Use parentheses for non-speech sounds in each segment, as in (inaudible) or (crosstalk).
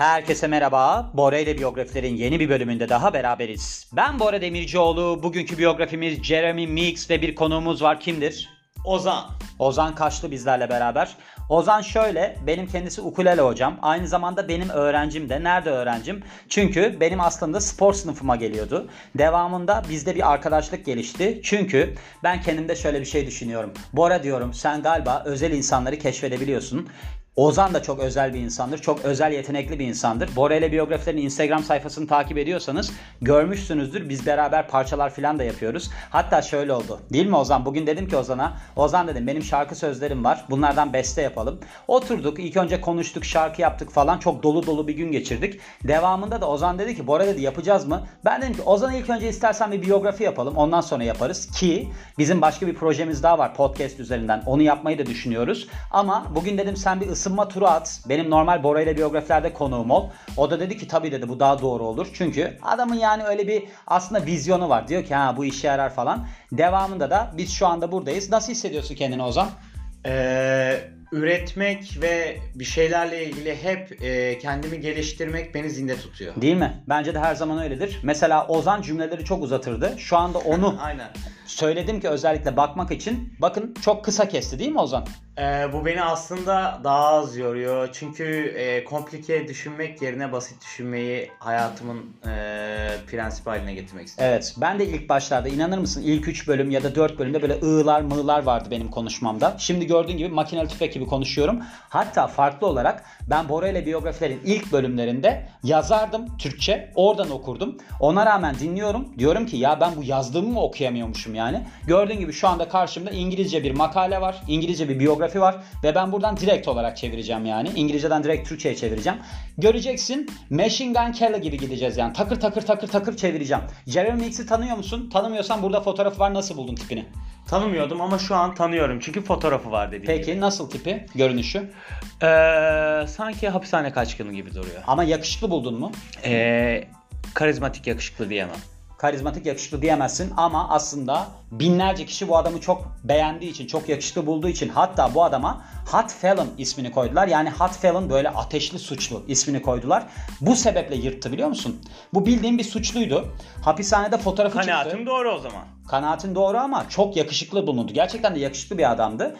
Herkese merhaba. Bora ile biyografilerin yeni bir bölümünde daha beraberiz. Ben Bora Demircioğlu. Bugünkü biyografimiz Jeremy Meeks ve bir konuğumuz var. Kimdir? Ozan. Ozan Kaşlı bizlerle beraber. Ozan şöyle, benim kendisi ukulele hocam. Aynı zamanda benim öğrencim de. Nerede öğrencim? Çünkü benim aslında spor sınıfıma geliyordu. Devamında bizde bir arkadaşlık gelişti. Çünkü ben kendimde şöyle bir şey düşünüyorum. Bora diyorum sen galiba özel insanları keşfedebiliyorsun. Ozan da çok özel bir insandır. Çok özel yetenekli bir insandır. Bora ile biyografilerin Instagram sayfasını takip ediyorsanız görmüşsünüzdür. Biz beraber parçalar falan da yapıyoruz. Hatta şöyle oldu. Değil mi Ozan? Bugün dedim ki Ozan'a. Ozan dedim benim şarkı sözlerim var. Bunlardan beste yapalım. Oturduk. ilk önce konuştuk. Şarkı yaptık falan. Çok dolu dolu bir gün geçirdik. Devamında da Ozan dedi ki Bora dedi yapacağız mı? Ben dedim ki Ozan ilk önce istersen bir biyografi yapalım. Ondan sonra yaparız. Ki bizim başka bir projemiz daha var podcast üzerinden. Onu yapmayı da düşünüyoruz. Ama bugün dedim sen bir ısınma turu at. Benim normal Bora ile biyografilerde konuğum ol. O da dedi ki tabii dedi bu daha doğru olur. Çünkü adamın yani öyle bir aslında vizyonu var. Diyor ki ha bu işe yarar falan. Devamında da biz şu anda buradayız. Nasıl hissediyorsun kendini Ozan? Ee, üretmek ve bir şeylerle ilgili hep e, kendimi geliştirmek beni zinde tutuyor. Değil mi? Bence de her zaman öyledir. Mesela Ozan cümleleri çok uzatırdı. Şu anda onu (laughs) Aynen. Söyledim ki özellikle bakmak için. Bakın çok kısa kesti değil mi Ozan? Ee, bu beni aslında daha az yoruyor. Çünkü e, komplike düşünmek yerine basit düşünmeyi hayatımın e, prensibi haline getirmek istiyorum. Evet. Ben de ilk başlarda inanır mısın ilk 3 bölüm ya da 4 bölümde böyle ığlar mığlar vardı benim konuşmamda. Şimdi gördüğün gibi makineli tüfek gibi konuşuyorum. Hatta farklı olarak ben Bora ile biyografilerin ilk bölümlerinde yazardım Türkçe. Oradan okurdum. Ona rağmen dinliyorum. Diyorum ki ya ben bu yazdığımı mı okuyamıyormuşum yani. Gördüğün gibi şu anda karşımda İngilizce bir makale var. İngilizce bir biyografi var. Ve ben buradan direkt olarak çevireceğim yani. İngilizceden direkt Türkçe'ye çevireceğim. Göreceksin Machine Gun Kelly gibi gideceğiz yani. Takır takır takır takır çevireceğim. Jeremy Meeks'i tanıyor musun? Tanımıyorsan burada fotoğrafı var. Nasıl buldun tipini? Tanımıyordum ama şu an tanıyorum çünkü fotoğrafı var dediğim gibi. Peki nasıl tipi? Görünüşü? Ee, sanki hapishane kaçkını gibi duruyor. Ama yakışıklı buldun mu? Ee, karizmatik yakışıklı diyemem. Karizmatik yakışıklı diyemezsin ama aslında binlerce kişi bu adamı çok beğendiği için, çok yakışıklı bulduğu için hatta bu adama Hot Felon ismini koydular. Yani Hot Felon böyle ateşli suçlu ismini koydular. Bu sebeple yırttı biliyor musun? Bu bildiğin bir suçluydu. Hapishanede fotoğrafı çıktı. Kanaatim doğru o zaman. Kanaatin doğru ama çok yakışıklı bulundu. Gerçekten de yakışıklı bir adamdı.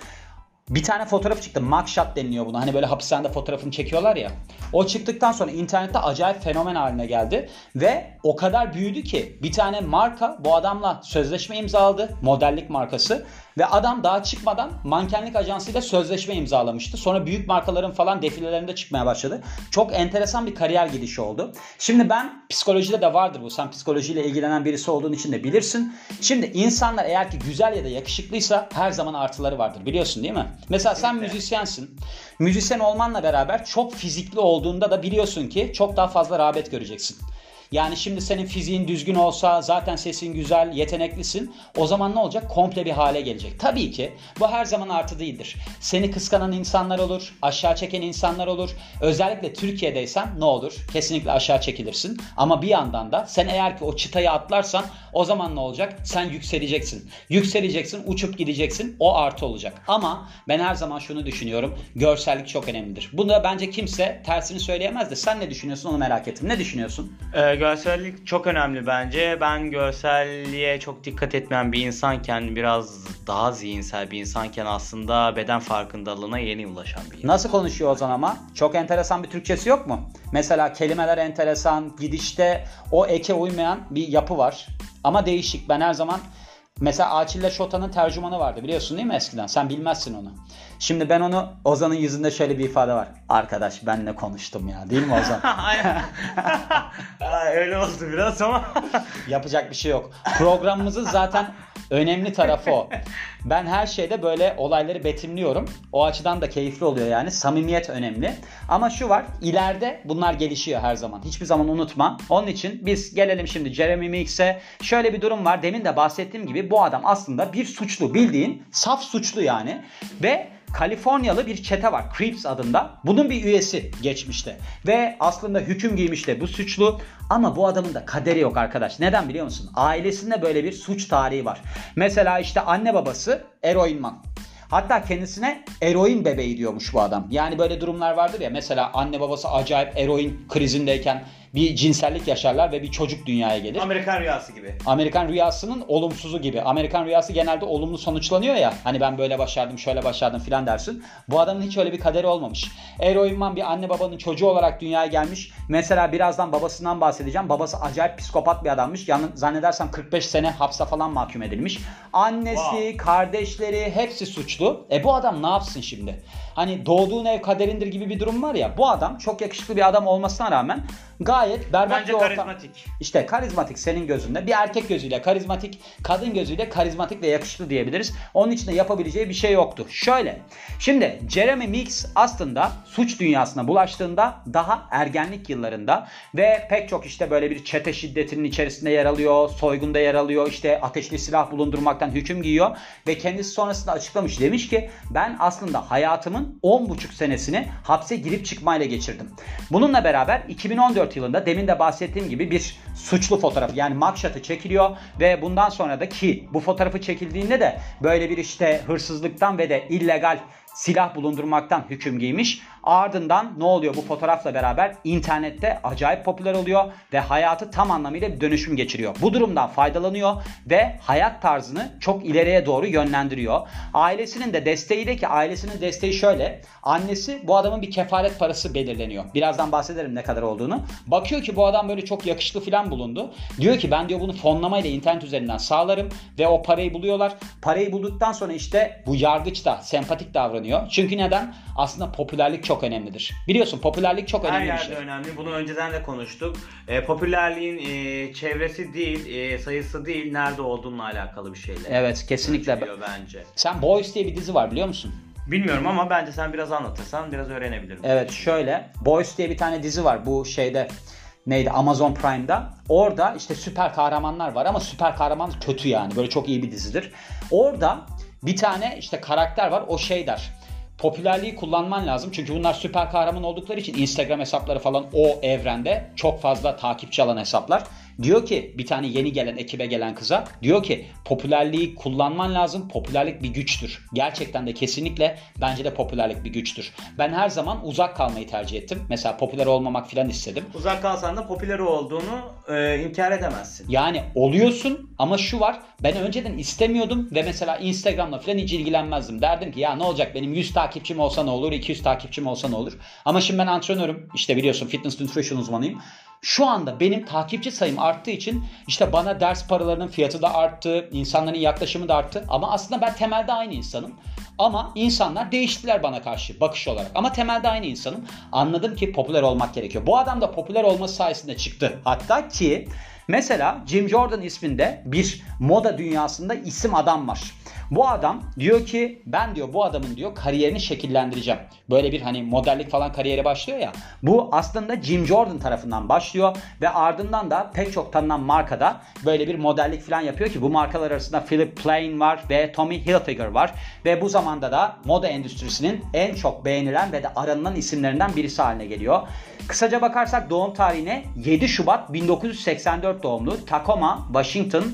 Bir tane fotoğraf çıktı. Mugshot deniliyor buna. Hani böyle hapishanede fotoğrafını çekiyorlar ya. O çıktıktan sonra internette acayip fenomen haline geldi. Ve o kadar büyüdü ki bir tane marka bu adamla sözleşme imzaladı. Modellik markası. Ve adam daha çıkmadan mankenlik ajansıyla sözleşme imzalamıştı. Sonra büyük markaların falan defilelerinde çıkmaya başladı. Çok enteresan bir kariyer gidişi oldu. Şimdi ben psikolojide de vardır bu. Sen psikolojiyle ilgilenen birisi olduğun için de bilirsin. Şimdi insanlar eğer ki güzel ya da yakışıklıysa her zaman artıları vardır. Biliyorsun değil mi? Mesela sen müzisyensin. Müzisyen olmanla beraber çok fizikli olduğunda da biliyorsun ki çok daha fazla rağbet göreceksin. Yani şimdi senin fiziğin düzgün olsa, zaten sesin güzel, yeteneklisin. O zaman ne olacak? Komple bir hale gelecek. Tabii ki bu her zaman artı değildir. Seni kıskanan insanlar olur, aşağı çeken insanlar olur. Özellikle Türkiye'deysen ne olur? Kesinlikle aşağı çekilirsin. Ama bir yandan da sen eğer ki o çıtayı atlarsan o zaman ne olacak? Sen yükseleceksin. Yükseleceksin, uçup gideceksin. O artı olacak. Ama ben her zaman şunu düşünüyorum. Görsellik çok önemlidir. Bunda bence kimse tersini söyleyemez de sen ne düşünüyorsun onu merak ettim. Ne düşünüyorsun? Ee, görsellik çok önemli bence. Ben görselliğe çok dikkat etmeyen bir insanken biraz daha zihinsel bir insanken aslında beden farkındalığına yeni ulaşan bir insan. Nasıl konuşuyor Ozan ama? Çok enteresan bir Türkçesi yok mu? Mesela kelimeler enteresan, gidişte o eke uymayan bir yapı var. Ama değişik. Ben her zaman Mesela Açille Şota'nın tercümanı vardı biliyorsun değil mi eskiden? Sen bilmezsin onu. Şimdi ben onu Ozan'ın yüzünde şöyle bir ifade var. Arkadaş benle konuştum ya değil mi Ozan? (laughs) (laughs) Öyle oldu biraz ama. (laughs) Yapacak bir şey yok. Programımızın zaten önemli tarafı o. Ben her şeyde böyle olayları betimliyorum. O açıdan da keyifli oluyor yani. Samimiyet önemli. Ama şu var. ileride bunlar gelişiyor her zaman. Hiçbir zaman unutma. Onun için biz gelelim şimdi Jeremy Meeks'e. Şöyle bir durum var. Demin de bahsettiğim gibi bu adam aslında bir suçlu. Bildiğin saf suçlu yani. Ve Kaliforniyalı bir çete var. Creeps adında. Bunun bir üyesi geçmişte. Ve aslında hüküm giymiş de bu suçlu. Ama bu adamın da kaderi yok arkadaş. Neden biliyor musun? Ailesinde böyle bir suç tarihi var. Mesela işte anne babası eroinman. Hatta kendisine eroin bebeği diyormuş bu adam. Yani böyle durumlar vardır ya mesela anne babası acayip eroin krizindeyken bir cinsellik yaşarlar ve bir çocuk dünyaya gelir. Amerikan rüyası gibi. Amerikan rüyasının olumsuzu gibi. Amerikan rüyası genelde olumlu sonuçlanıyor ya. Hani ben böyle başardım, şöyle başardım filan dersin. Bu adamın hiç öyle bir kaderi olmamış. Eroinman bir anne babanın çocuğu olarak dünyaya gelmiş. Mesela birazdan babasından bahsedeceğim. Babası acayip psikopat bir adammış. Yani zannedersem 45 sene hapse falan mahkum edilmiş. Annesi, Wow. kardeşleri hepsi suçlu. E bu adam ne yapsın şimdi? Hani doğduğun ev kaderindir gibi bir durum var ya. Bu adam çok yakışıklı bir adam olmasına rağmen gayet berbat Bence bir ortam. karizmatik. İşte karizmatik senin gözünde. Bir erkek gözüyle karizmatik, kadın gözüyle karizmatik ve yakışıklı diyebiliriz. Onun için de yapabileceği bir şey yoktu. Şöyle. Şimdi Jeremy Meeks aslında suç dünyasına bulaştığında daha ergenlik yıllarında ve pek çok işte böyle bir çete şiddetinin içerisinde yer alıyor, soygunda yer alıyor, işte ateşli silah bulundurmaktan hüküm giyiyor ve kendisi sonrasında açıklamış demiş ki ben aslında hayatımın 10,5 senesini hapse girip çıkmayla geçirdim. Bununla beraber 2014 yılında demin de bahsettiğim gibi bir suçlu fotoğrafı yani mugshot'ı çekiliyor ve bundan sonra da ki bu fotoğrafı çekildiğinde de böyle bir işte hırsızlıktan ve de illegal silah bulundurmaktan hüküm giymiş. Ardından ne oluyor bu fotoğrafla beraber internette acayip popüler oluyor ve hayatı tam anlamıyla bir dönüşüm geçiriyor. Bu durumdan faydalanıyor ve hayat tarzını çok ileriye doğru yönlendiriyor. Ailesinin de desteğiyle ki ailesinin desteği şöyle. Annesi bu adamın bir kefaret parası belirleniyor. Birazdan bahsederim ne kadar olduğunu. Bakıyor ki bu adam böyle çok yakışıklı falan bulundu. Diyor ki ben diyor bunu fonlamayla internet üzerinden sağlarım ve o parayı buluyorlar. Parayı bulduktan sonra işte bu yargıç da sempatik davranıyor. Çünkü neden? Aslında popülerlik çok önemlidir. Biliyorsun popülerlik çok Her önemli bir yerde şey. önemli. Bunu önceden de konuştuk. E, popülerliğin e, çevresi değil, e, sayısı değil, nerede olduğunla alakalı bir şeyle. Evet kesinlikle. Bence. Sen Boys diye bir dizi var biliyor musun? Bilmiyorum ama bence sen biraz anlatırsan biraz öğrenebilirim. Evet şöyle Boys diye bir tane dizi var bu şeyde neydi Amazon Prime'da. Orada işte süper kahramanlar var ama süper kahraman kötü yani böyle çok iyi bir dizidir. Orada bir tane işte karakter var o şey der. Popülerliği kullanman lazım çünkü bunlar süper kahraman oldukları için Instagram hesapları falan o evrende çok fazla takipçi alan hesaplar. Diyor ki bir tane yeni gelen ekibe gelen kıza diyor ki popülerliği kullanman lazım. Popülerlik bir güçtür. Gerçekten de kesinlikle bence de popülerlik bir güçtür. Ben her zaman uzak kalmayı tercih ettim. Mesela popüler olmamak filan istedim. Uzak kalsan da popüler olduğunu e, inkar edemezsin. Yani oluyorsun ama şu var ben önceden istemiyordum ve mesela Instagram'la falan hiç ilgilenmezdim. Derdim ki ya ne olacak benim 100 takipçim olsa ne olur 200 takipçim olsa ne olur. Ama şimdi ben antrenörüm işte biliyorsun fitness nutrition uzmanıyım. Şu anda benim takipçi sayım arttığı için işte bana ders paralarının fiyatı da arttı, insanların yaklaşımı da arttı. Ama aslında ben temelde aynı insanım. Ama insanlar değiştiler bana karşı bakış olarak. Ama temelde aynı insanım. Anladım ki popüler olmak gerekiyor. Bu adam da popüler olması sayesinde çıktı. Hatta ki mesela Jim Jordan isminde bir moda dünyasında isim adam var. Bu adam diyor ki ben diyor bu adamın diyor kariyerini şekillendireceğim. Böyle bir hani modellik falan kariyeri başlıyor ya. Bu aslında Jim Jordan tarafından başlıyor ve ardından da pek çok tanınan markada böyle bir modellik falan yapıyor ki bu markalar arasında Philip Plain var ve Tommy Hilfiger var ve bu zamanda da moda endüstrisinin en çok beğenilen ve de aranılan isimlerinden birisi haline geliyor. Kısaca bakarsak doğum tarihine 7 Şubat 1984 doğumlu Tacoma, Washington,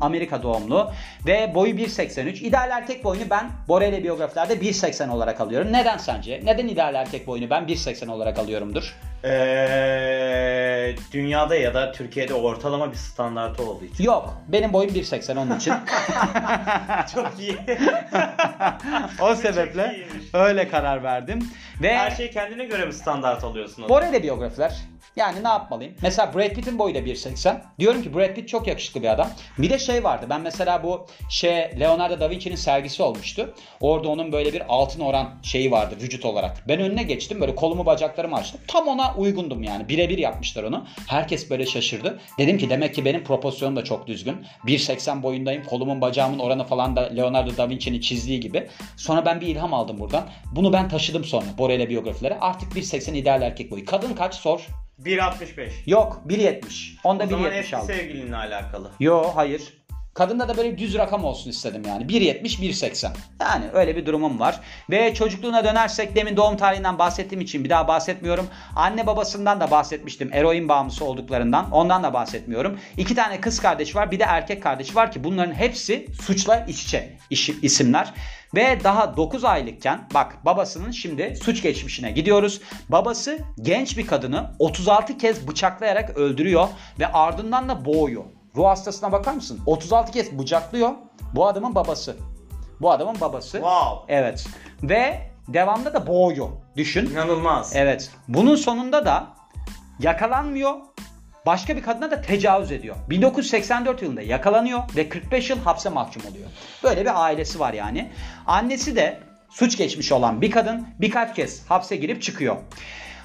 Amerika doğumlu ve boyu 1.83. İdeal erkek boyunu ben Borel'e biyografilerde 1.80 olarak alıyorum. Neden sence? Neden ideal erkek boyunu ben 1.80 olarak alıyorumdur? E, dünyada ya da Türkiye'de ortalama bir standartı olduğu için. Yok. Benim boyum 1.80 onun için. (laughs) Çok iyi. (laughs) o sebeple öyle karar verdim. Ve Her şeyi kendine göre mi standart alıyorsun? Borel'e biyografiler. Yani ne yapmalıyım? Mesela Brad Pitt'in boyu da 1.80. Diyorum ki Brad Pitt çok yakışıklı bir adam. Bir de şey vardı. Ben mesela bu şey Leonardo da Vinci'nin sergisi olmuştu. Orada onun böyle bir altın oran şeyi vardı vücut olarak. Ben önüne geçtim böyle kolumu bacaklarımı açtım. Tam ona uygundum yani. Birebir yapmışlar onu. Herkes böyle şaşırdı. Dedim ki demek ki benim proporsiyonum da çok düzgün. 1.80 boyundayım. Kolumun bacağımın oranı falan da Leonardo da Vinci'nin çizdiği gibi. Sonra ben bir ilham aldım buradan. Bunu ben taşıdım sonra Borel'e biyografilere. Artık 1.80 ideal erkek boyu. Kadın kaç sor. 1.65. Yok 1.70. Onda O zaman 1.70 eski aldım. sevgilinle alakalı. Yo hayır. Kadında da böyle düz rakam olsun istedim yani. 1.70 1.80. Yani öyle bir durumum var. Ve çocukluğuna dönersek demin doğum tarihinden bahsettiğim için bir daha bahsetmiyorum. Anne babasından da bahsetmiştim. Eroin bağımlısı olduklarından. Ondan da bahsetmiyorum. İki tane kız kardeş var. Bir de erkek kardeşi var ki bunların hepsi suçla iç içe isimler. Ve daha 9 aylıkken bak babasının şimdi suç geçmişine gidiyoruz. Babası genç bir kadını 36 kez bıçaklayarak öldürüyor ve ardından da boğuyor. Ruh hastasına bakar mısın? 36 kez bıçaklıyor. Bu adamın babası. Bu adamın babası. Wow. Evet. Ve devamlı da boğuyor. Düşün. İnanılmaz. Evet. Bunun sonunda da yakalanmıyor. Başka bir kadına da tecavüz ediyor. 1984 yılında yakalanıyor ve 45 yıl hapse mahkum oluyor. Böyle bir ailesi var yani. Annesi de suç geçmiş olan bir kadın birkaç kez hapse girip çıkıyor.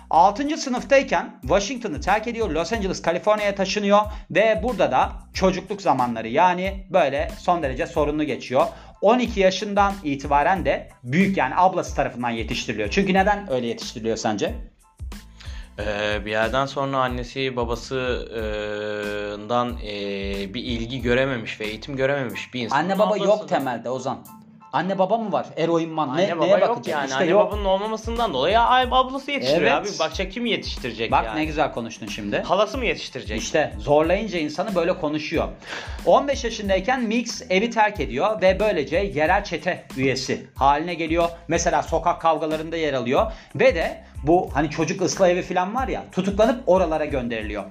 6. sınıftayken Washington'ı terk ediyor. Los Angeles, Kaliforniya'ya taşınıyor ve burada da çocukluk zamanları yani böyle son derece sorunlu geçiyor. 12 yaşından itibaren de büyük yani ablası tarafından yetiştiriliyor. Çünkü neden öyle yetiştiriliyor sence? Ee, bir yerden sonra annesi babasından ee, bir ilgi görememiş ve eğitim görememiş bir insan. Anne baba Ablası yok da- temelde Ozan. Anne baba mı var? Eroin man. Anne ne, baba neye yok bakacak? yani. İşte Anne yok. babanın olmamasından dolayı ay ablası yetiştiriyor Evet. abi. Başka kim yetiştirecek Bak yani? ne güzel konuştun şimdi. Halası mı yetiştirecek? İşte zorlayınca insanı böyle konuşuyor. 15 yaşındayken Mix evi terk ediyor ve böylece yerel çete üyesi haline geliyor. Mesela sokak kavgalarında yer alıyor ve de bu hani çocuk ıslah evi falan var ya tutuklanıp oralara gönderiliyor.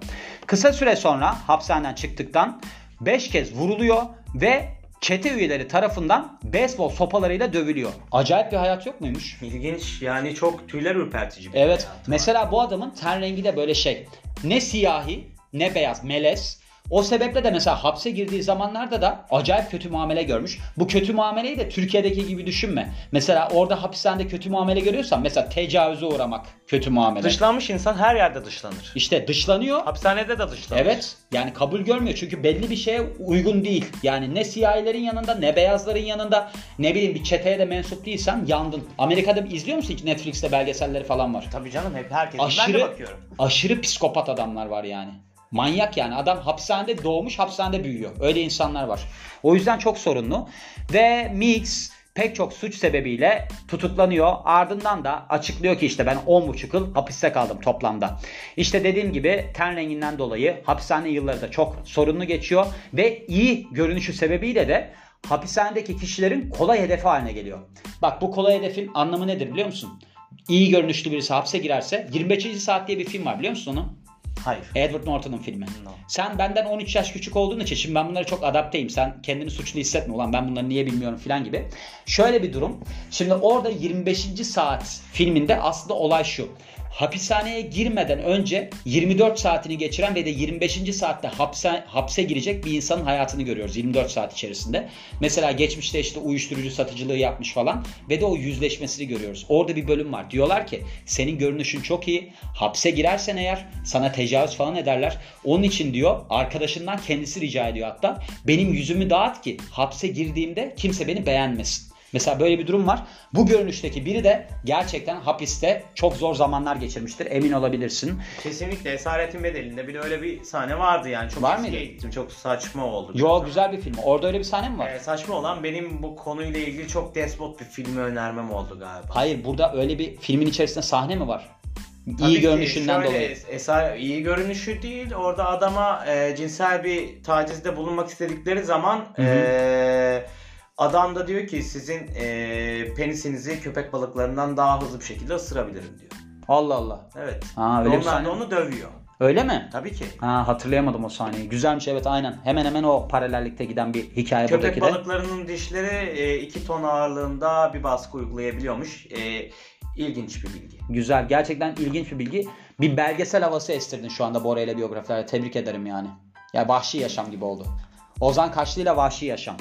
Kısa süre sonra hapishaneden çıktıktan 5 kez vuruluyor ve çete üyeleri tarafından beyzbol sopalarıyla dövülüyor. Acayip bir hayat yok muymuş? İlginç yani çok tüyler ürpertici bir Evet. Mesela bu adamın ten rengi de böyle şey. Ne siyahi ne beyaz melez. O sebeple de mesela hapse girdiği zamanlarda da acayip kötü muamele görmüş. Bu kötü muameleyi de Türkiye'deki gibi düşünme. Mesela orada hapishanede kötü muamele görüyorsan mesela tecavüze uğramak kötü muamele. Dışlanmış insan her yerde dışlanır. İşte dışlanıyor. Hapishanede de dışlanır. Evet yani kabul görmüyor çünkü belli bir şeye uygun değil. Yani ne siyahilerin yanında ne beyazların yanında ne bileyim bir çeteye de mensup değilsen yandın. Amerika'da izliyor musun hiç Netflix'te belgeselleri falan var. Tabii canım hep herkes. Ben de Aşırı bakıyorum. aşırı psikopat adamlar var yani. Manyak yani adam hapishanede doğmuş hapishanede büyüyor. Öyle insanlar var. O yüzden çok sorunlu. Ve Mix pek çok suç sebebiyle tutuklanıyor. Ardından da açıklıyor ki işte ben 10,5 yıl hapiste kaldım toplamda. İşte dediğim gibi ten renginden dolayı hapishane yılları da çok sorunlu geçiyor. Ve iyi görünüşü sebebiyle de hapishanedeki kişilerin kolay hedefi haline geliyor. Bak bu kolay hedefin anlamı nedir biliyor musun? İyi görünüşlü birisi hapse girerse 25. saat diye bir film var biliyor musun onu? Hayır. Edward Norton'un filmi. No. Sen benden 13 yaş küçük olduğun için şimdi ben bunlara çok adapteyim. Sen kendini suçlu hissetme ulan ben bunları niye bilmiyorum falan gibi. Şöyle bir durum. Şimdi orada 25. saat filminde aslında olay şu. Hapishaneye girmeden önce 24 saatini geçiren ve de 25. saatte hapse, hapse girecek bir insanın hayatını görüyoruz 24 saat içerisinde. Mesela geçmişte işte uyuşturucu satıcılığı yapmış falan ve de o yüzleşmesini görüyoruz. Orada bir bölüm var. Diyorlar ki senin görünüşün çok iyi. Hapse girersen eğer sana tecavüz falan ederler. Onun için diyor arkadaşından kendisi rica ediyor hatta. Benim yüzümü dağıt ki hapse girdiğimde kimse beni beğenmesin. Mesela böyle bir durum var. Bu görünüşteki biri de gerçekten hapiste çok zor zamanlar geçirmiştir. Emin olabilirsin. Kesinlikle Esaretin Bedeli'nde bile öyle bir sahne vardı yani. Çok Var mıydı? gittim. Çok saçma oldu. Yo güzel bir film. Orada öyle bir sahne mi var? Ee, saçma olan benim bu konuyla ilgili çok despot bir filmi önermem oldu galiba. Hayır burada öyle bir filmin içerisinde sahne mi var? Tabii İyi ki görünüşünden şöyle, dolayı. Eser iyi görünüşü değil. Orada adama e, cinsel bir tacizde bulunmak istedikleri zaman Hı hı. e, adam da diyor ki sizin e, penisinizi köpek balıklarından daha hızlı bir şekilde ısırabilirim diyor. Allah Allah. Evet. Ha, öyle Ve bir Onlar sahne. da onu dövüyor. Öyle mi? Tabii ki. Ha hatırlayamadım o sahneyi. Güzelmiş evet aynen. Hemen hemen o paralellikte giden bir hikaye Köpek buradaki de. balıklarının dişleri 2 ton ağırlığında bir baskı uygulayabiliyormuş. E, ilginç bir bilgi. Güzel. Gerçekten ilginç bir bilgi. Bir belgesel havası estirdin şu anda Bora ile biyografilerde. Tebrik ederim yani. Ya vahşi yaşam gibi oldu. Ozan Kaşlı ile vahşi yaşam.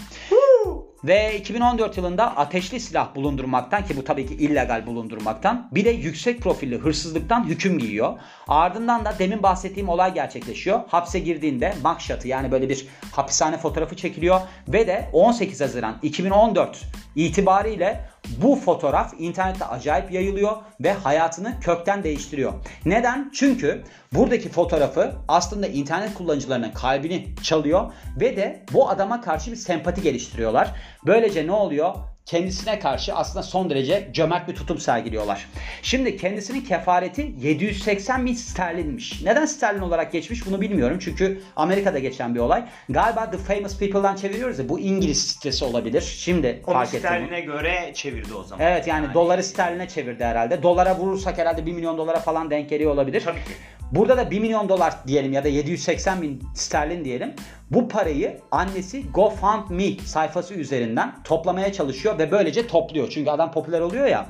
Ve 2014 yılında ateşli silah bulundurmaktan ki bu tabii ki illegal bulundurmaktan bir de yüksek profilli hırsızlıktan hüküm giyiyor. Ardından da demin bahsettiğim olay gerçekleşiyor. Hapse girdiğinde mugshot'ı yani böyle bir hapishane fotoğrafı çekiliyor ve de 18 Haziran 2014 itibariyle bu fotoğraf internette acayip yayılıyor ve hayatını kökten değiştiriyor. Neden? Çünkü buradaki fotoğrafı aslında internet kullanıcılarının kalbini çalıyor ve de bu adama karşı bir sempati geliştiriyorlar. Böylece ne oluyor? Kendisine karşı aslında son derece cömert bir tutum sergiliyorlar. Şimdi kendisinin kefareti 780 bin sterlinmiş. Neden sterlin olarak geçmiş bunu bilmiyorum. Çünkü Amerika'da geçen bir olay. Galiba The Famous People'dan çeviriyoruz ya bu İngiliz sitesi olabilir. Şimdi Onu fark ettim. sterline göre çevirdi o zaman. Evet yani, doları sterline çevirdi herhalde. Dolara vurursak herhalde 1 milyon dolara falan denk geliyor olabilir. Tabii ki. Burada da 1 milyon dolar diyelim ya da 780 bin sterlin diyelim. Bu parayı annesi GoFundMe sayfası üzerinden toplamaya çalışıyor ve böylece topluyor. Çünkü adam popüler oluyor ya.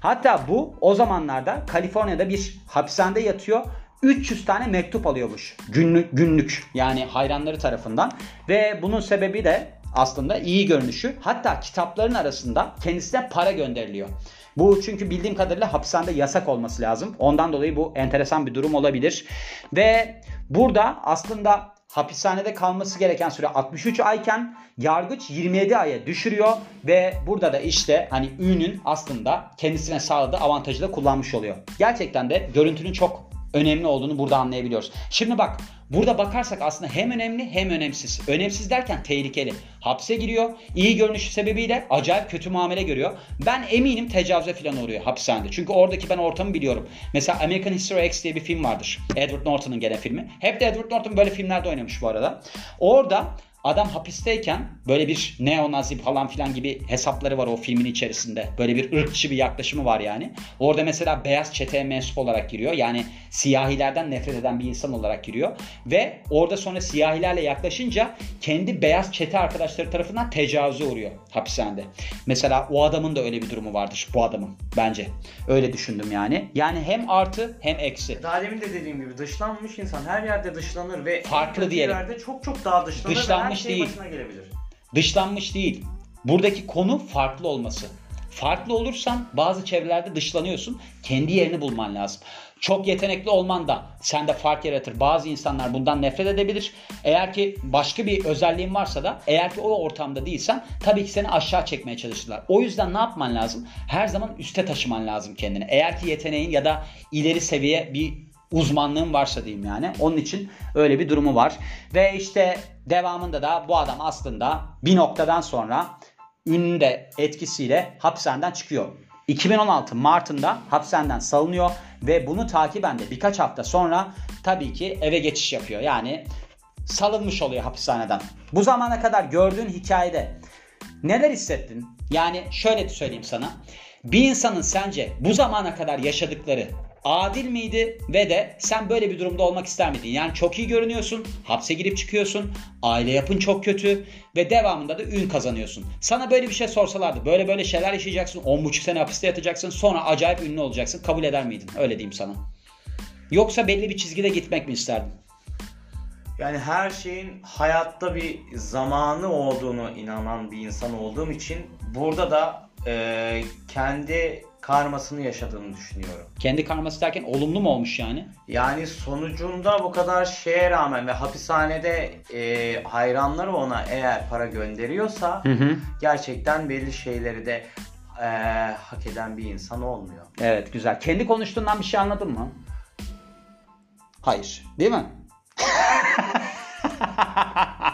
Hatta bu o zamanlarda Kaliforniya'da bir hapishanede yatıyor. 300 tane mektup alıyormuş günlük günlük yani hayranları tarafından ve bunun sebebi de aslında iyi görünüşü. Hatta kitapların arasında kendisine para gönderiliyor. Bu çünkü bildiğim kadarıyla hapishanede yasak olması lazım. Ondan dolayı bu enteresan bir durum olabilir. Ve burada aslında hapishanede kalması gereken süre 63 ayken yargıç 27 aya düşürüyor ve burada da işte hani ünün aslında kendisine sağladığı avantajı da kullanmış oluyor. Gerçekten de görüntünün çok önemli olduğunu burada anlayabiliyoruz. Şimdi bak burada bakarsak aslında hem önemli hem önemsiz. Önemsiz derken tehlikeli. Hapse giriyor. İyi görünüşü sebebiyle acayip kötü muamele görüyor. Ben eminim tecavüze falan uğruyor hapishanede. Çünkü oradaki ben ortamı biliyorum. Mesela American History X diye bir film vardır. Edward Norton'un gene filmi. Hep de Edward Norton böyle filmlerde oynamış bu arada. Orada Adam hapisteyken böyle bir neonazi falan filan gibi hesapları var o filmin içerisinde. Böyle bir ırkçı bir yaklaşımı var yani. Orada mesela beyaz çeteye mensup olarak giriyor. Yani siyahilerden nefret eden bir insan olarak giriyor. Ve orada sonra siyahilerle yaklaşınca kendi beyaz çete arkadaşları tarafından tecavüze uğruyor hapishanede. Mesela o adamın da öyle bir durumu vardır. Bu adamın bence. Öyle düşündüm yani. Yani hem artı hem eksi. Daha demin de dediğim gibi dışlanmış insan her yerde dışlanır ve Farklı diyelim. yerde çok çok daha dışlanır Dışlanmış ve her şey değil. başına gelebilir. Dışlanmış değil. Buradaki konu farklı olması. Farklı olursan bazı çevrelerde dışlanıyorsun. Kendi yerini bulman lazım. Çok yetenekli olman da sende fark yaratır. Bazı insanlar bundan nefret edebilir. Eğer ki başka bir özelliğin varsa da eğer ki o ortamda değilsen tabii ki seni aşağı çekmeye çalışırlar. O yüzden ne yapman lazım? Her zaman üste taşıman lazım kendini. Eğer ki yeteneğin ya da ileri seviye bir uzmanlığın varsa diyeyim yani. Onun için öyle bir durumu var. Ve işte devamında da bu adam aslında bir noktadan sonra ünlü de etkisiyle hapishaneden çıkıyor. 2016 Mart'ında hapishaneden salınıyor ve bunu takiben de birkaç hafta sonra tabii ki eve geçiş yapıyor. Yani salınmış oluyor hapishaneden. Bu zamana kadar gördüğün hikayede neler hissettin? Yani şöyle söyleyeyim sana. Bir insanın sence bu zamana kadar yaşadıkları adil miydi ve de sen böyle bir durumda olmak ister miydin? Yani çok iyi görünüyorsun, hapse girip çıkıyorsun, aile yapın çok kötü ve devamında da ün kazanıyorsun. Sana böyle bir şey sorsalardı, böyle böyle şeyler yaşayacaksın, 10,5 sene hapiste yatacaksın, sonra acayip ünlü olacaksın, kabul eder miydin? Öyle diyeyim sana. Yoksa belli bir çizgide gitmek mi isterdin? Yani her şeyin hayatta bir zamanı olduğunu inanan bir insan olduğum için burada da e, kendi karmasını yaşadığını düşünüyorum. Kendi karması derken olumlu mu olmuş yani? Yani sonucunda bu kadar şeye rağmen ve hapishanede e, hayranları ona eğer para gönderiyorsa hı. gerçekten belli şeyleri de e, hak eden bir insan olmuyor. Evet güzel. Kendi konuştuğundan bir şey anladın mı? Hayır. Değil mi? (laughs)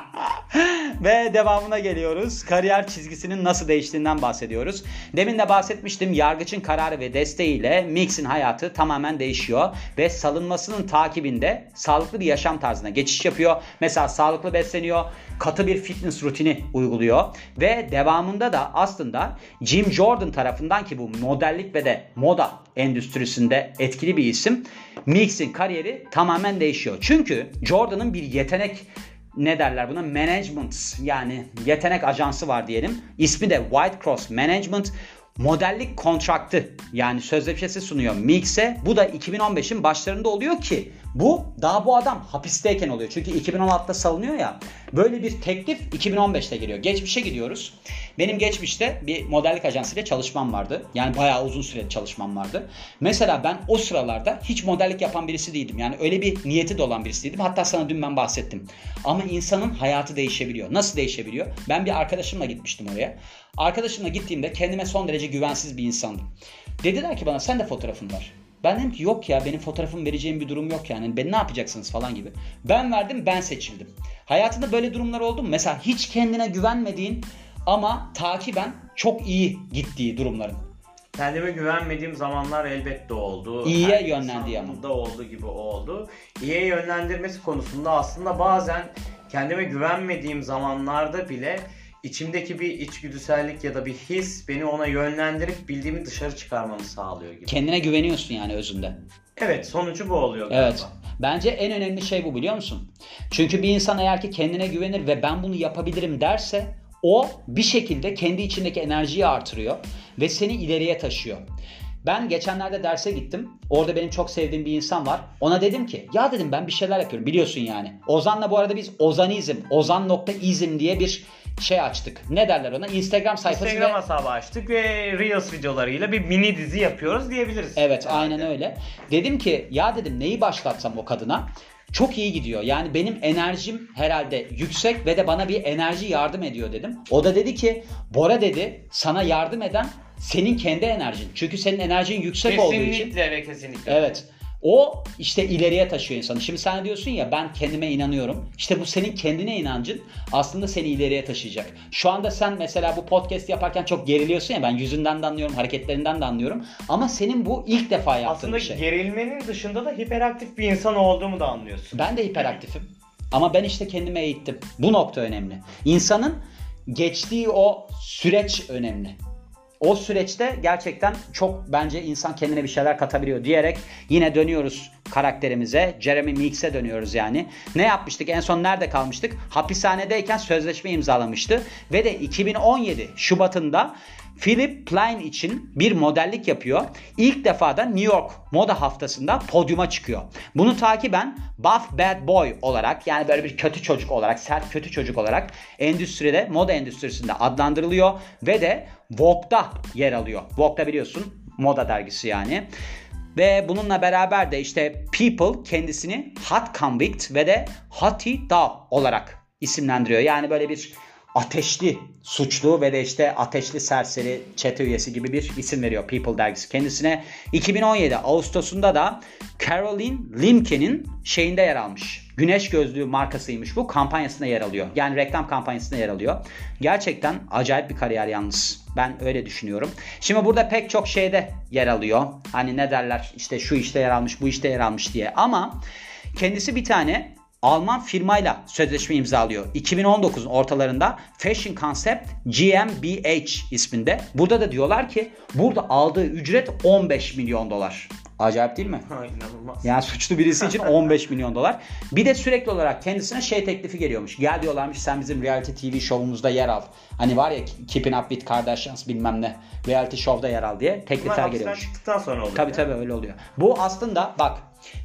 Ve devamına geliyoruz. Kariyer çizgisinin nasıl değiştiğinden bahsediyoruz. Demin de bahsetmiştim. Yargıç'ın kararı ve desteğiyle Mix'in hayatı tamamen değişiyor. Ve salınmasının takibinde sağlıklı bir yaşam tarzına geçiş yapıyor. Mesela sağlıklı besleniyor. Katı bir fitness rutini uyguluyor. Ve devamında da aslında Jim Jordan tarafından ki bu modellik ve de moda endüstrisinde etkili bir isim. Mix'in kariyeri tamamen değişiyor. Çünkü Jordan'ın bir yetenek ne derler buna management yani yetenek ajansı var diyelim. İsmi de White Cross Management modellik kontraktı yani sözleşmesi sunuyor Mix'e. Bu da 2015'in başlarında oluyor ki Bu daha bu adam hapisteyken oluyor. Çünkü 2016'da salınıyor ya. Böyle bir teklif 2015'te geliyor. Geçmişe gidiyoruz. Benim geçmişte bir modellik ajansıyla çalışmam vardı. Yani bayağı uzun süre çalışmam vardı. Mesela ben o sıralarda hiç modellik yapan birisi değildim. Yani öyle bir niyeti de olan birisi değildim. Hatta sana dün ben bahsettim. Ama insanın hayatı değişebiliyor. Nasıl değişebiliyor? Ben bir arkadaşımla gitmiştim oraya. Arkadaşımla gittiğimde kendime son derece güvensiz bir insandım. Dediler ki bana sen de fotoğrafın var. Ben dedim ki yok ya benim fotoğrafımı vereceğim bir durum yok yani. Ben ne yapacaksınız falan gibi. Ben verdim ben seçildim. Hayatında böyle durumlar oldu mu? Mesela hiç kendine güvenmediğin ama takiben çok iyi gittiği durumların. Kendime güvenmediğim zamanlar elbette oldu. İyiye Her insanın ama. da olduğu gibi oldu. İyiye yönlendirmesi konusunda aslında bazen kendime güvenmediğim zamanlarda bile içimdeki bir içgüdüsellik ya da bir his beni ona yönlendirip bildiğimi dışarı çıkarmamı sağlıyor gibi. Kendine güveniyorsun yani özünde. Evet sonucu bu oluyor galiba. Evet. Bence en önemli şey bu biliyor musun? Çünkü bir insan eğer ki kendine güvenir ve ben bunu yapabilirim derse o bir şekilde kendi içindeki enerjiyi artırıyor ve seni ileriye taşıyor. Ben geçenlerde derse gittim. Orada benim çok sevdiğim bir insan var. Ona dedim ki ya dedim ben bir şeyler yapıyorum biliyorsun yani. Ozan'la bu arada biz Ozanizm, Ozan.izm diye bir şey açtık. Ne derler ona? Instagram sayfası Instagram ve hesabı açtık ve Reels videolarıyla bir mini dizi yapıyoruz diyebiliriz. Evet Herhalde. aynen öyle. Dedim ki ya dedim neyi başlatsam o kadına çok iyi gidiyor. Yani benim enerjim herhalde yüksek ve de bana bir enerji yardım ediyor dedim. O da dedi ki Bora dedi sana yardım eden senin kendi enerjin. Çünkü senin enerjin yüksek olduğu için. Kesinlikle ve kesinlikle. Evet. O işte ileriye taşıyor insanı. Şimdi sen diyorsun ya ben kendime inanıyorum. İşte bu senin kendine inancın aslında seni ileriye taşıyacak. Şu anda sen mesela bu podcast yaparken çok geriliyorsun ya ben yüzünden de anlıyorum, hareketlerinden de anlıyorum. Ama senin bu ilk defa yaptığın Aslında bir şey. gerilmenin dışında da hiperaktif bir insan olduğumu da anlıyorsun. Ben de hiperaktifim. Ama ben işte kendime eğittim. Bu nokta önemli. İnsanın geçtiği o süreç önemli. O süreçte gerçekten çok bence insan kendine bir şeyler katabiliyor diyerek yine dönüyoruz karakterimize. Jeremy Meeks'e dönüyoruz yani. Ne yapmıştık? En son nerede kalmıştık? Hapishanedeyken sözleşme imzalamıştı. Ve de 2017 Şubat'ında Philip Plein için bir modellik yapıyor. İlk defa da New York Moda Haftası'nda podyuma çıkıyor. Bunu takiben Buff Bad Boy olarak yani böyle bir kötü çocuk olarak, sert kötü çocuk olarak endüstride, moda endüstrisinde adlandırılıyor ve de Vogue'da yer alıyor. Vogue'da biliyorsun moda dergisi yani. Ve bununla beraber de işte People kendisini Hot Convict ve de Hottie Da olarak isimlendiriyor. Yani böyle bir ateşli suçlu ve de işte ateşli serseri çete üyesi gibi bir isim veriyor People dergisi kendisine. 2017 Ağustos'unda da Caroline Limke'nin şeyinde yer almış. Güneş gözlüğü markasıymış bu. Kampanyasında yer alıyor. Yani reklam kampanyasında yer alıyor. Gerçekten acayip bir kariyer yalnız. Ben öyle düşünüyorum. Şimdi burada pek çok şeyde yer alıyor. Hani ne derler işte şu işte yer almış bu işte yer almış diye. Ama kendisi bir tane Alman firmayla sözleşme imzalıyor. 2019'un ortalarında Fashion Concept GmbH isminde. Burada da diyorlar ki burada aldığı ücret 15 milyon dolar. Acayip değil mi? Ha, inanılmaz. Yani suçlu birisi için (laughs) 15 milyon dolar. Bir de sürekli olarak kendisine şey teklifi geliyormuş. Gel diyorlarmış sen bizim reality TV şovumuzda yer al. Hani var ya Keeping Up With Kardashians bilmem ne. Reality show'da yer al diye Bunlar teklifler hapisten geliyormuş. çıktıktan sonra oluyor. Tabii tabii öyle oluyor. Bu aslında bak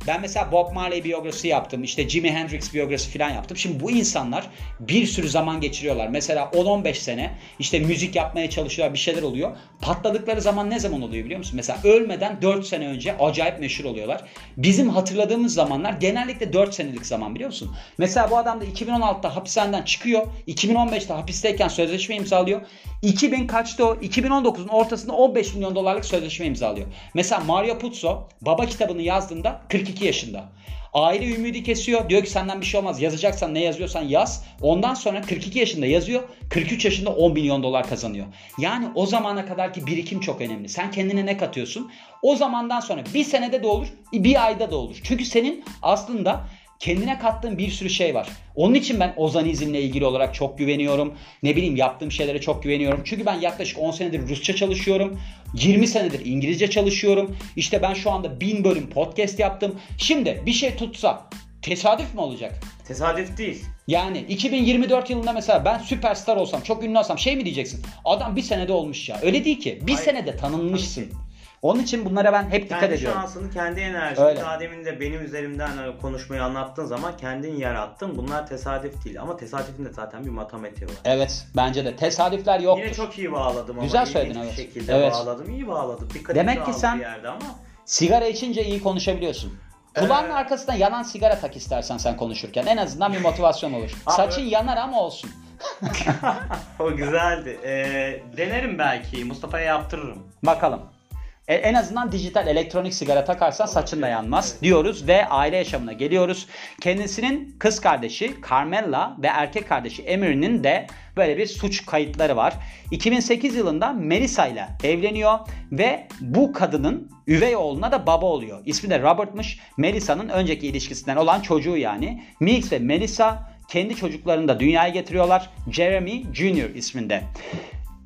ben mesela Bob Marley biyografisi yaptım. işte Jimi Hendrix biyografisi falan yaptım. Şimdi bu insanlar bir sürü zaman geçiriyorlar. Mesela 10-15 sene işte müzik yapmaya çalışıyorlar bir şeyler oluyor. Patladıkları zaman ne zaman oluyor biliyor musun? Mesela ölmeden 4 sene önce acayip meşhur oluyorlar. Bizim hatırladığımız zamanlar genellikle 4 senelik zaman biliyor musun? Mesela bu adam da 2016'da hapishaneden çıkıyor. 2015'te hapisteyken sözleşme imzalıyor. 2000 kaçtı o? 2019'un ortasında 15 milyon dolarlık sözleşme imzalıyor. Mesela Mario Puzo baba kitabını yazdığında 42 yaşında. Aile ümidi kesiyor. Diyor ki senden bir şey olmaz. Yazacaksan ne yazıyorsan yaz. Ondan sonra 42 yaşında yazıyor. 43 yaşında 10 milyon dolar kazanıyor. Yani o zamana kadarki birikim çok önemli. Sen kendine ne katıyorsun? O zamandan sonra bir senede de olur, bir ayda da olur. Çünkü senin aslında kendine kattığın bir sürü şey var. Onun için ben ozanizmle ilgili olarak çok güveniyorum. Ne bileyim yaptığım şeylere çok güveniyorum. Çünkü ben yaklaşık 10 senedir Rusça çalışıyorum. 20 senedir İngilizce çalışıyorum. İşte ben şu anda 1000 bölüm podcast yaptım. Şimdi bir şey tutsa tesadüf mü olacak? Tesadüf değil. Yani 2024 yılında mesela ben süperstar olsam, çok ünlü olsam şey mi diyeceksin? Adam bir senede olmuş ya. Öyle değil ki. Bir Hayır. senede tanınmışsın. Onun için bunlara ben hep dikkat kendi ediyorum. şansını, kendi enerjini, Öyle. daha demin de benim üzerimden hani konuşmayı anlattığın zaman kendin yarattın. Bunlar tesadüf değil ama tesadüfün de zaten bir matematiği var. Evet bence de tesadüfler yoktur. Yine çok iyi bağladım ama. Güzel söyledin, evet. şekilde Evet. bağladım. İyi bağladım. Dikkat Demek ki sen- bir yerde ama. Sigara içince iyi konuşabiliyorsun. Kulağının Ee, arkasından yanan sigara tak istersen sen konuşurken. En azından bir motivasyon olur. (laughs) Abi- Saçın yanar ama olsun. (laughs) o güzeldi. Ee, denerim belki. Mustafa'ya yaptırırım. Bakalım. E, en azından dijital elektronik sigara takarsan saçın da yanmaz diyoruz ve aile yaşamına geliyoruz. Kendisinin kız kardeşi Carmella ve erkek kardeşi Emery'nin de böyle bir suç kayıtları var. 2008 yılında Melissa ile evleniyor ve bu kadının üvey oğluna da baba oluyor. İsmi de Robert'mış. Melissa'nın önceki ilişkisinden olan çocuğu yani. Meeks ve Melissa kendi çocuklarını da dünyaya getiriyorlar. Jeremy Jr. isminde.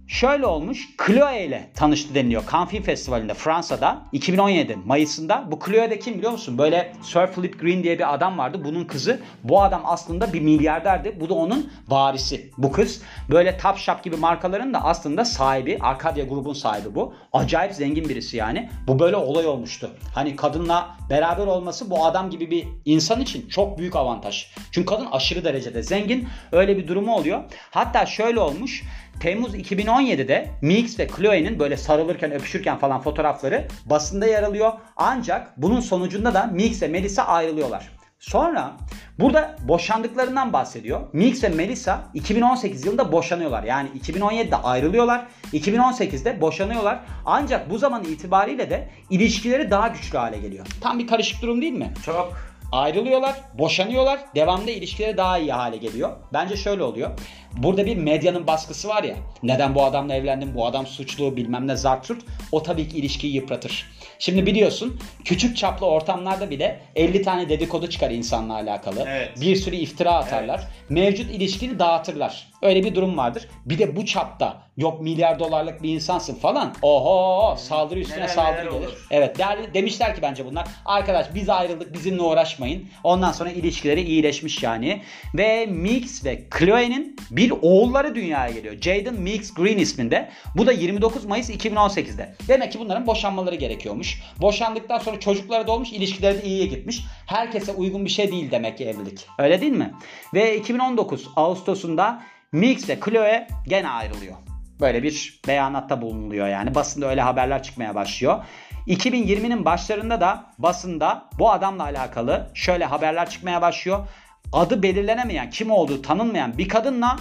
Şöyle olmuş. Chloe ile tanıştı deniliyor. Cannes Film Festivali'nde Fransa'da 2017 Mayıs'ında. Bu Chloe de kim biliyor musun? Böyle Sir Philip Green diye bir adam vardı. Bunun kızı. Bu adam aslında bir milyarderdi. Bu da onun varisi. Bu kız böyle Top Shop gibi markaların da aslında sahibi. Arcadia grubun sahibi bu. Acayip zengin birisi yani. Bu böyle olay olmuştu. Hani kadınla beraber olması bu adam gibi bir insan için çok büyük avantaj. Çünkü kadın aşırı derecede zengin. Öyle bir durumu oluyor. Hatta şöyle olmuş. Temmuz 2017'de Meeks ve Chloe'nin böyle sarılırken öpüşürken falan fotoğrafları basında yer alıyor. Ancak bunun sonucunda da Meeks ve Melissa ayrılıyorlar. Sonra burada boşandıklarından bahsediyor. Meeks ve Melissa 2018 yılında boşanıyorlar. Yani 2017'de ayrılıyorlar. 2018'de boşanıyorlar. Ancak bu zaman itibariyle de ilişkileri daha güçlü hale geliyor. Tam bir karışık durum değil mi? Çok. Ayrılıyorlar, boşanıyorlar, devamlı ilişkileri daha iyi hale geliyor. Bence şöyle oluyor. Burada bir medyanın baskısı var ya. Neden bu adamla evlendim, bu adam suçlu bilmem ne zartürt. O tabii ki ilişkiyi yıpratır. Şimdi biliyorsun küçük çaplı ortamlarda bile 50 tane dedikodu çıkar insanla alakalı. Evet. Bir sürü iftira atarlar. Mevcut ilişkini dağıtırlar. Öyle bir durum vardır. Bir de bu çapta yok milyar dolarlık bir insansın falan. Oho saldırı üstüne Neler saldırı neler gelir. olur. Evet değerli, demişler ki bence bunlar. Arkadaş biz ayrıldık bizimle uğraşmayın. Ondan sonra ilişkileri iyileşmiş yani. Ve Meeks ve Chloe'nin bir oğulları dünyaya geliyor. Jaden Meeks Green isminde. Bu da 29 Mayıs 2018'de. Demek ki bunların boşanmaları gerekiyormuş. Boşandıktan sonra çocukları da olmuş ilişkileri de iyiye gitmiş. Herkese uygun bir şey değil demek ki evlilik. Öyle değil mi? Ve 2019 Ağustos'unda Meeks ve Chloe gene ayrılıyor. Böyle bir beyanatta bulunuluyor yani. Basında öyle haberler çıkmaya başlıyor. 2020'nin başlarında da basında bu adamla alakalı şöyle haberler çıkmaya başlıyor. Adı belirlenemeyen, kim olduğu tanınmayan bir kadınla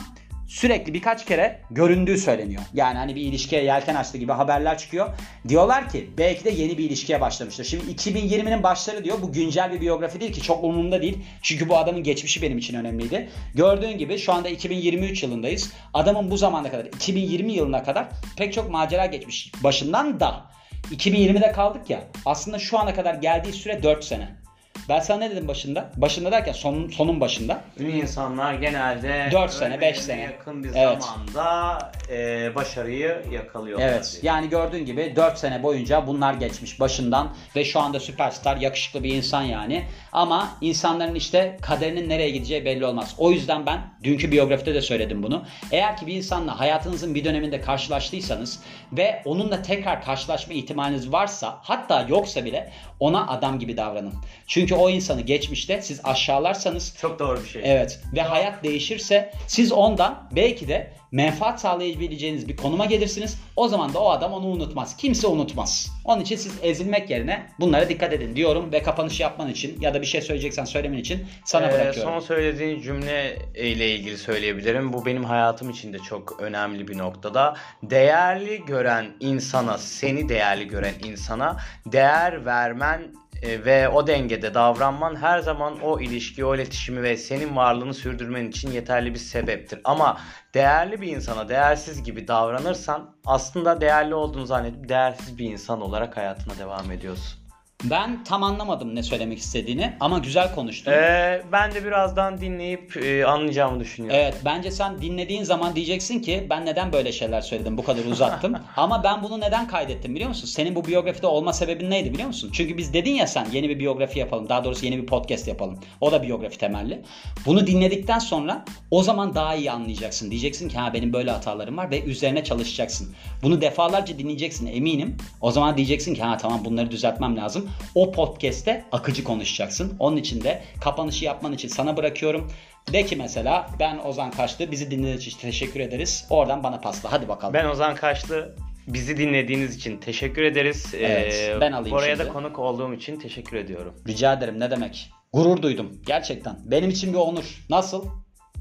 sürekli birkaç kere göründüğü söyleniyor. Yani hani bir ilişkiye yelken açtı gibi haberler çıkıyor. Diyorlar ki belki de yeni bir ilişkiye başlamıştır. Şimdi 2020'nin başları diyor. Bu güncel bir biyografi değil ki çok umurumda değil. Çünkü bu adamın geçmişi benim için önemliydi. Gördüğün gibi şu anda 2023 yılındayız. Adamın bu zamana kadar 2020 yılına kadar pek çok macera geçmiş. Başından da 2020'de kaldık ya. Aslında şu ana kadar geldiği süre 4 sene. Ben sana ne dedim başında? Başında derken sonun, sonun başında. Ünlü insanlar genelde Dört sene, ölmelerine beş sene. yakın bir Evet. zamanda e, başarıyı yakalıyorlar. Evet. Yani gördüğün gibi 4 sene boyunca bunlar geçmiş başından ve şu anda süperstar, yakışıklı bir insan yani. Ama insanların işte kaderinin nereye gideceği belli olmaz. O yüzden ben dünkü biyografide de söyledim bunu. Eğer ki bir insanla hayatınızın bir döneminde karşılaştıysanız ve onunla tekrar karşılaşma ihtimaliniz varsa hatta yoksa bile ona adam gibi davranın. Çünkü o insanı geçmişte siz aşağılarsanız Çok doğru bir şey. Evet ve hayat değişirse siz ondan belki de menfaat sağlayabileceğiniz bir konuma gelirsiniz. O zaman da o adam onu unutmaz. Kimse unutmaz. Onun için siz ezilmek yerine bunlara dikkat edin diyorum ve kapanış yapman için ya da bir şey söyleyeceksen söylemen için sana Ee, bırakıyorum. son söylediğin cümle ile ilgili söyleyebilirim. Bu benim hayatım için de çok önemli bir noktada. Değerli gören insana, seni değerli gören insana değer vermen e, ve o dengede davranman her zaman o ilişki, o iletişimi ve senin varlığını sürdürmen için yeterli bir sebeptir. Ama değerli bir insana değersiz gibi davranırsan aslında değerli olduğunu zannedip değersiz bir insan olarak hayatına devam ediyorsun. Ben tam anlamadım ne söylemek istediğini ama güzel konuştun. Ee, ben de birazdan dinleyip e, anlayacağımı düşünüyorum. Evet bence sen dinlediğin zaman diyeceksin ki ben neden böyle şeyler söyledim bu kadar uzattım. (laughs) Ama ben bunu neden kaydettim biliyor musun? Senin bu biyografide olma sebebin neydi biliyor musun? Çünkü biz dedin ya sen yeni bir biyografi yapalım. Daha doğrusu yeni bir podcast yapalım. O da biyografi temelli. Bunu dinledikten sonra o zaman daha iyi anlayacaksın. Diyeceksin ki ha benim böyle hatalarım var ve üzerine çalışacaksın. Bunu defalarca dinleyeceksin eminim. O zaman diyeceksin ki ha tamam bunları düzeltmem lazım. O podcast'te akıcı konuşacaksın. Onun için de kapanışı yapman için sana bırakıyorum. De ki mesela ben Ozan Kaçtı bizi dinlediğiniz için teşekkür ederiz. Oradan bana pasla hadi bakalım. Ben Ozan Kaşlı. Bizi dinlediğiniz için teşekkür ederiz. Evet, Ee, ben alayım Oraya şimdi. da konuk olduğum için teşekkür ediyorum. Rica ederim ne demek. Gurur duydum gerçekten. Benim için bir onur. Nasıl?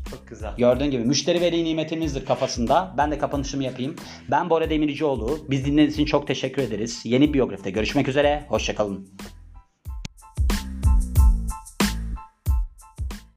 Çok güzel. Gördüğün gibi müşteri veli nimetimizdir kafasında. Ben de kapanışımı yapayım. Ben Bora Demircioğlu. Biz dinlediğiniz için çok teşekkür ederiz. Yeni biyografide görüşmek üzere. Hoşçakalın.